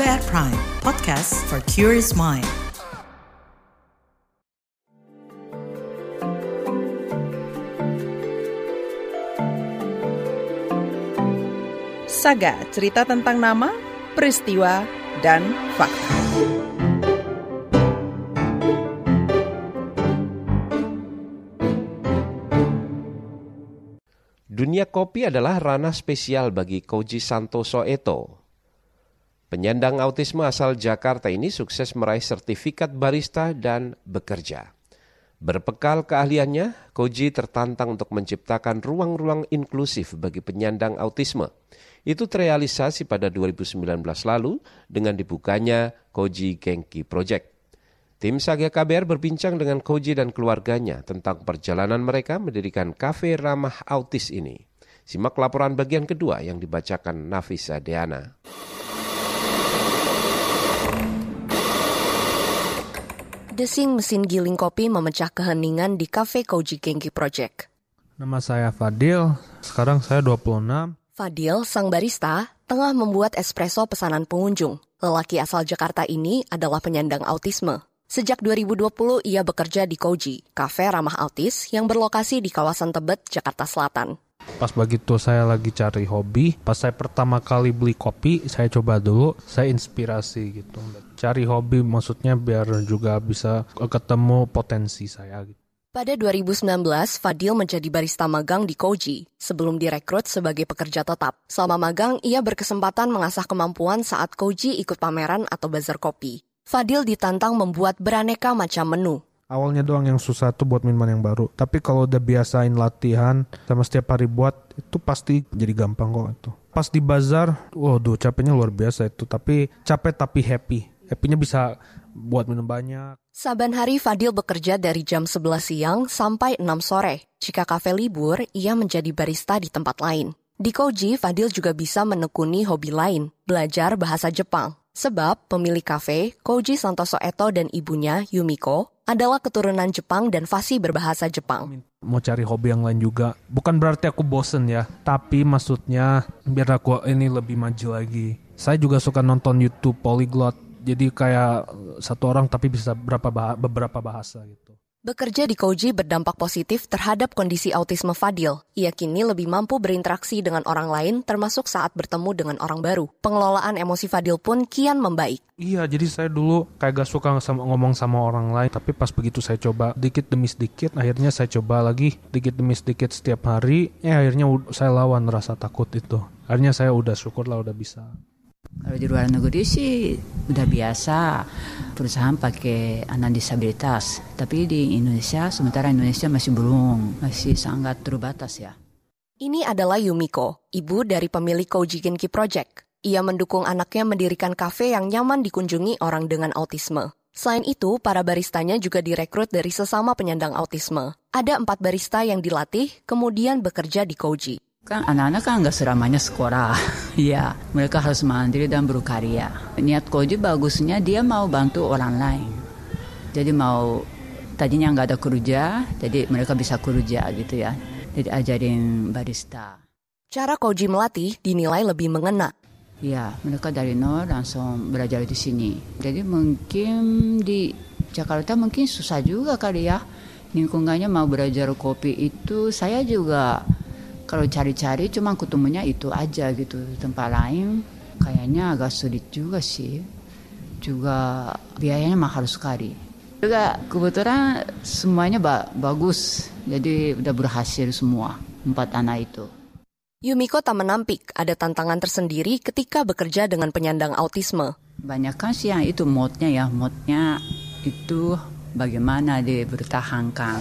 KBR Prime, podcast for curious mind. Saga, cerita tentang nama, peristiwa, dan fakta. Dunia kopi adalah ranah spesial bagi Koji Santoso Eto. Penyandang autisme asal Jakarta ini sukses meraih sertifikat barista dan bekerja. Berbekal keahliannya, Koji tertantang untuk menciptakan ruang-ruang inklusif bagi penyandang autisme. Itu terrealisasi pada 2019 lalu dengan dibukanya Koji Genki Project. Tim Saga KBR berbincang dengan Koji dan keluarganya tentang perjalanan mereka mendirikan kafe ramah autis ini. Simak laporan bagian kedua yang dibacakan Nafisa Deana. Desing mesin giling kopi memecah keheningan di kafe Koji Genki Project. Nama saya Fadil, sekarang saya 26. Fadil, sang barista, tengah membuat espresso pesanan pengunjung. Lelaki asal Jakarta ini adalah penyandang autisme. Sejak 2020, ia bekerja di Koji, kafe ramah autis yang berlokasi di kawasan Tebet, Jakarta Selatan. Pas begitu saya lagi cari hobi, pas saya pertama kali beli kopi, saya coba dulu, saya inspirasi gitu. Cari hobi maksudnya biar juga bisa ketemu potensi saya gitu. Pada 2019, Fadil menjadi barista magang di Koji sebelum direkrut sebagai pekerja tetap. Selama magang, ia berkesempatan mengasah kemampuan saat Koji ikut pameran atau bazar kopi. Fadil ditantang membuat beraneka macam menu, Awalnya doang yang susah tuh buat minuman yang baru. Tapi kalau udah biasain latihan sama setiap hari buat, itu pasti jadi gampang kok itu. Pas di bazar, waduh capeknya luar biasa itu. Tapi capek tapi happy. Happynya bisa buat minum banyak. Saban hari Fadil bekerja dari jam 11 siang sampai 6 sore. Jika kafe libur, ia menjadi barista di tempat lain. Di Koji, Fadil juga bisa menekuni hobi lain, belajar bahasa Jepang. Sebab pemilik kafe, Koji Santoso Eto dan ibunya, Yumiko, adalah keturunan Jepang dan fasih berbahasa Jepang. Mau cari hobi yang lain juga. Bukan berarti aku bosen ya, tapi maksudnya biar aku ini lebih maju lagi. Saya juga suka nonton YouTube Polyglot, jadi kayak satu orang tapi bisa berapa bah beberapa bahasa gitu. Bekerja di Koji berdampak positif terhadap kondisi autisme Fadil. Ia kini lebih mampu berinteraksi dengan orang lain termasuk saat bertemu dengan orang baru. Pengelolaan emosi Fadil pun kian membaik. Iya, jadi saya dulu kayak gak suka sama, ngomong sama orang lain, tapi pas begitu saya coba dikit demi sedikit, akhirnya saya coba lagi dikit demi sedikit setiap hari, ya akhirnya saya lawan rasa takut itu. Akhirnya saya udah syukur lah udah bisa. Kalau di luar negeri sih udah biasa perusahaan pakai anak disabilitas. Tapi di Indonesia, sementara Indonesia masih belum, masih sangat terbatas ya. Ini adalah Yumiko, ibu dari pemilik Koji Genki Project. Ia mendukung anaknya mendirikan kafe yang nyaman dikunjungi orang dengan autisme. Selain itu, para baristanya juga direkrut dari sesama penyandang autisme. Ada empat barista yang dilatih, kemudian bekerja di Koji. Kan anak-anak kan nggak seramanya sekolah. Iya, mereka harus mandiri dan berkarya. Niat Koji bagusnya dia mau bantu orang lain. Jadi mau tadinya nggak ada kerja, jadi mereka bisa kerja gitu ya. Jadi ajarin barista. Cara Koji melatih dinilai lebih mengena. Ya, mereka dari nol langsung belajar di sini. Jadi mungkin di Jakarta mungkin susah juga kali ya. Lingkungannya mau belajar kopi itu saya juga kalau cari-cari cuma ketemunya itu aja gitu tempat lain kayaknya agak sulit juga sih. Juga biayanya mahal sekali. Juga kebetulan semuanya ba bagus. Jadi udah berhasil semua empat anak itu. Yumiko tak menampik ada tantangan tersendiri ketika bekerja dengan penyandang autisme. Banyak kan sih yang itu modnya ya, modnya itu bagaimana dipertahankan.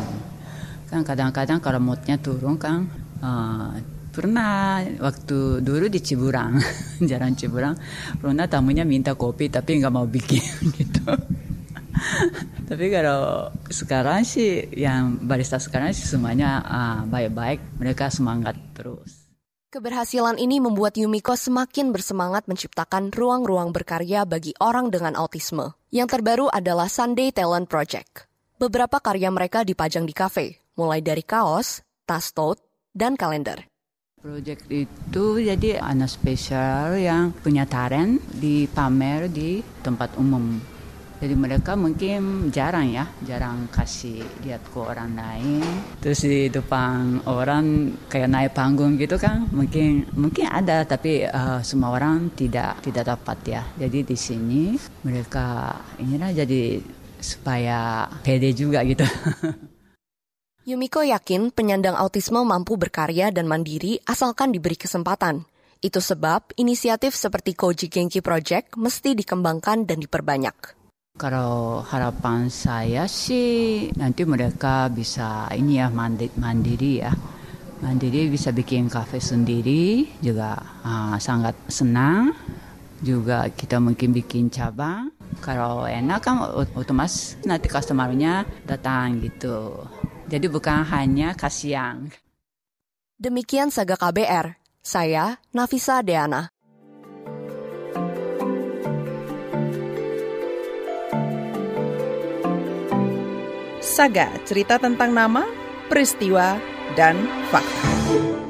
Kan kadang-kadang kalau modnya turun kan Uh, pernah waktu dulu di Ciburang, jalan Ciburang, pernah tamunya minta kopi tapi nggak mau bikin gitu. tapi kalau sekarang sih yang barista sekarang sih semuanya uh, baik-baik, mereka semangat terus. Keberhasilan ini membuat Yumiko semakin bersemangat menciptakan ruang-ruang berkarya bagi orang dengan autisme. Yang terbaru adalah Sunday Talent Project. Beberapa karya mereka dipajang di kafe, mulai dari kaos, tas tote, dan kalender. Proyek itu jadi anak spesial yang punya talent dipamer di tempat umum. Jadi mereka mungkin jarang ya, jarang kasih lihat ke orang lain. Terus di depan orang kayak naik panggung gitu kan, mungkin mungkin ada tapi uh, semua orang tidak tidak dapat ya. Jadi di sini mereka inilah jadi supaya pede juga gitu. Yumiko yakin penyandang autisme mampu berkarya dan mandiri asalkan diberi kesempatan. Itu sebab inisiatif seperti Koji Genki Project mesti dikembangkan dan diperbanyak. Kalau harapan saya sih nanti mereka bisa ini ya mandi, mandiri ya. Mandiri bisa bikin kafe sendiri juga uh, sangat senang. Juga kita mungkin bikin cabang. Kalau enak kan otomatis nanti customernya datang gitu. Jadi bukan hanya kasihan. Demikian Saga KBR. Saya Nafisa Deana. Saga, cerita tentang nama, peristiwa, dan fakta.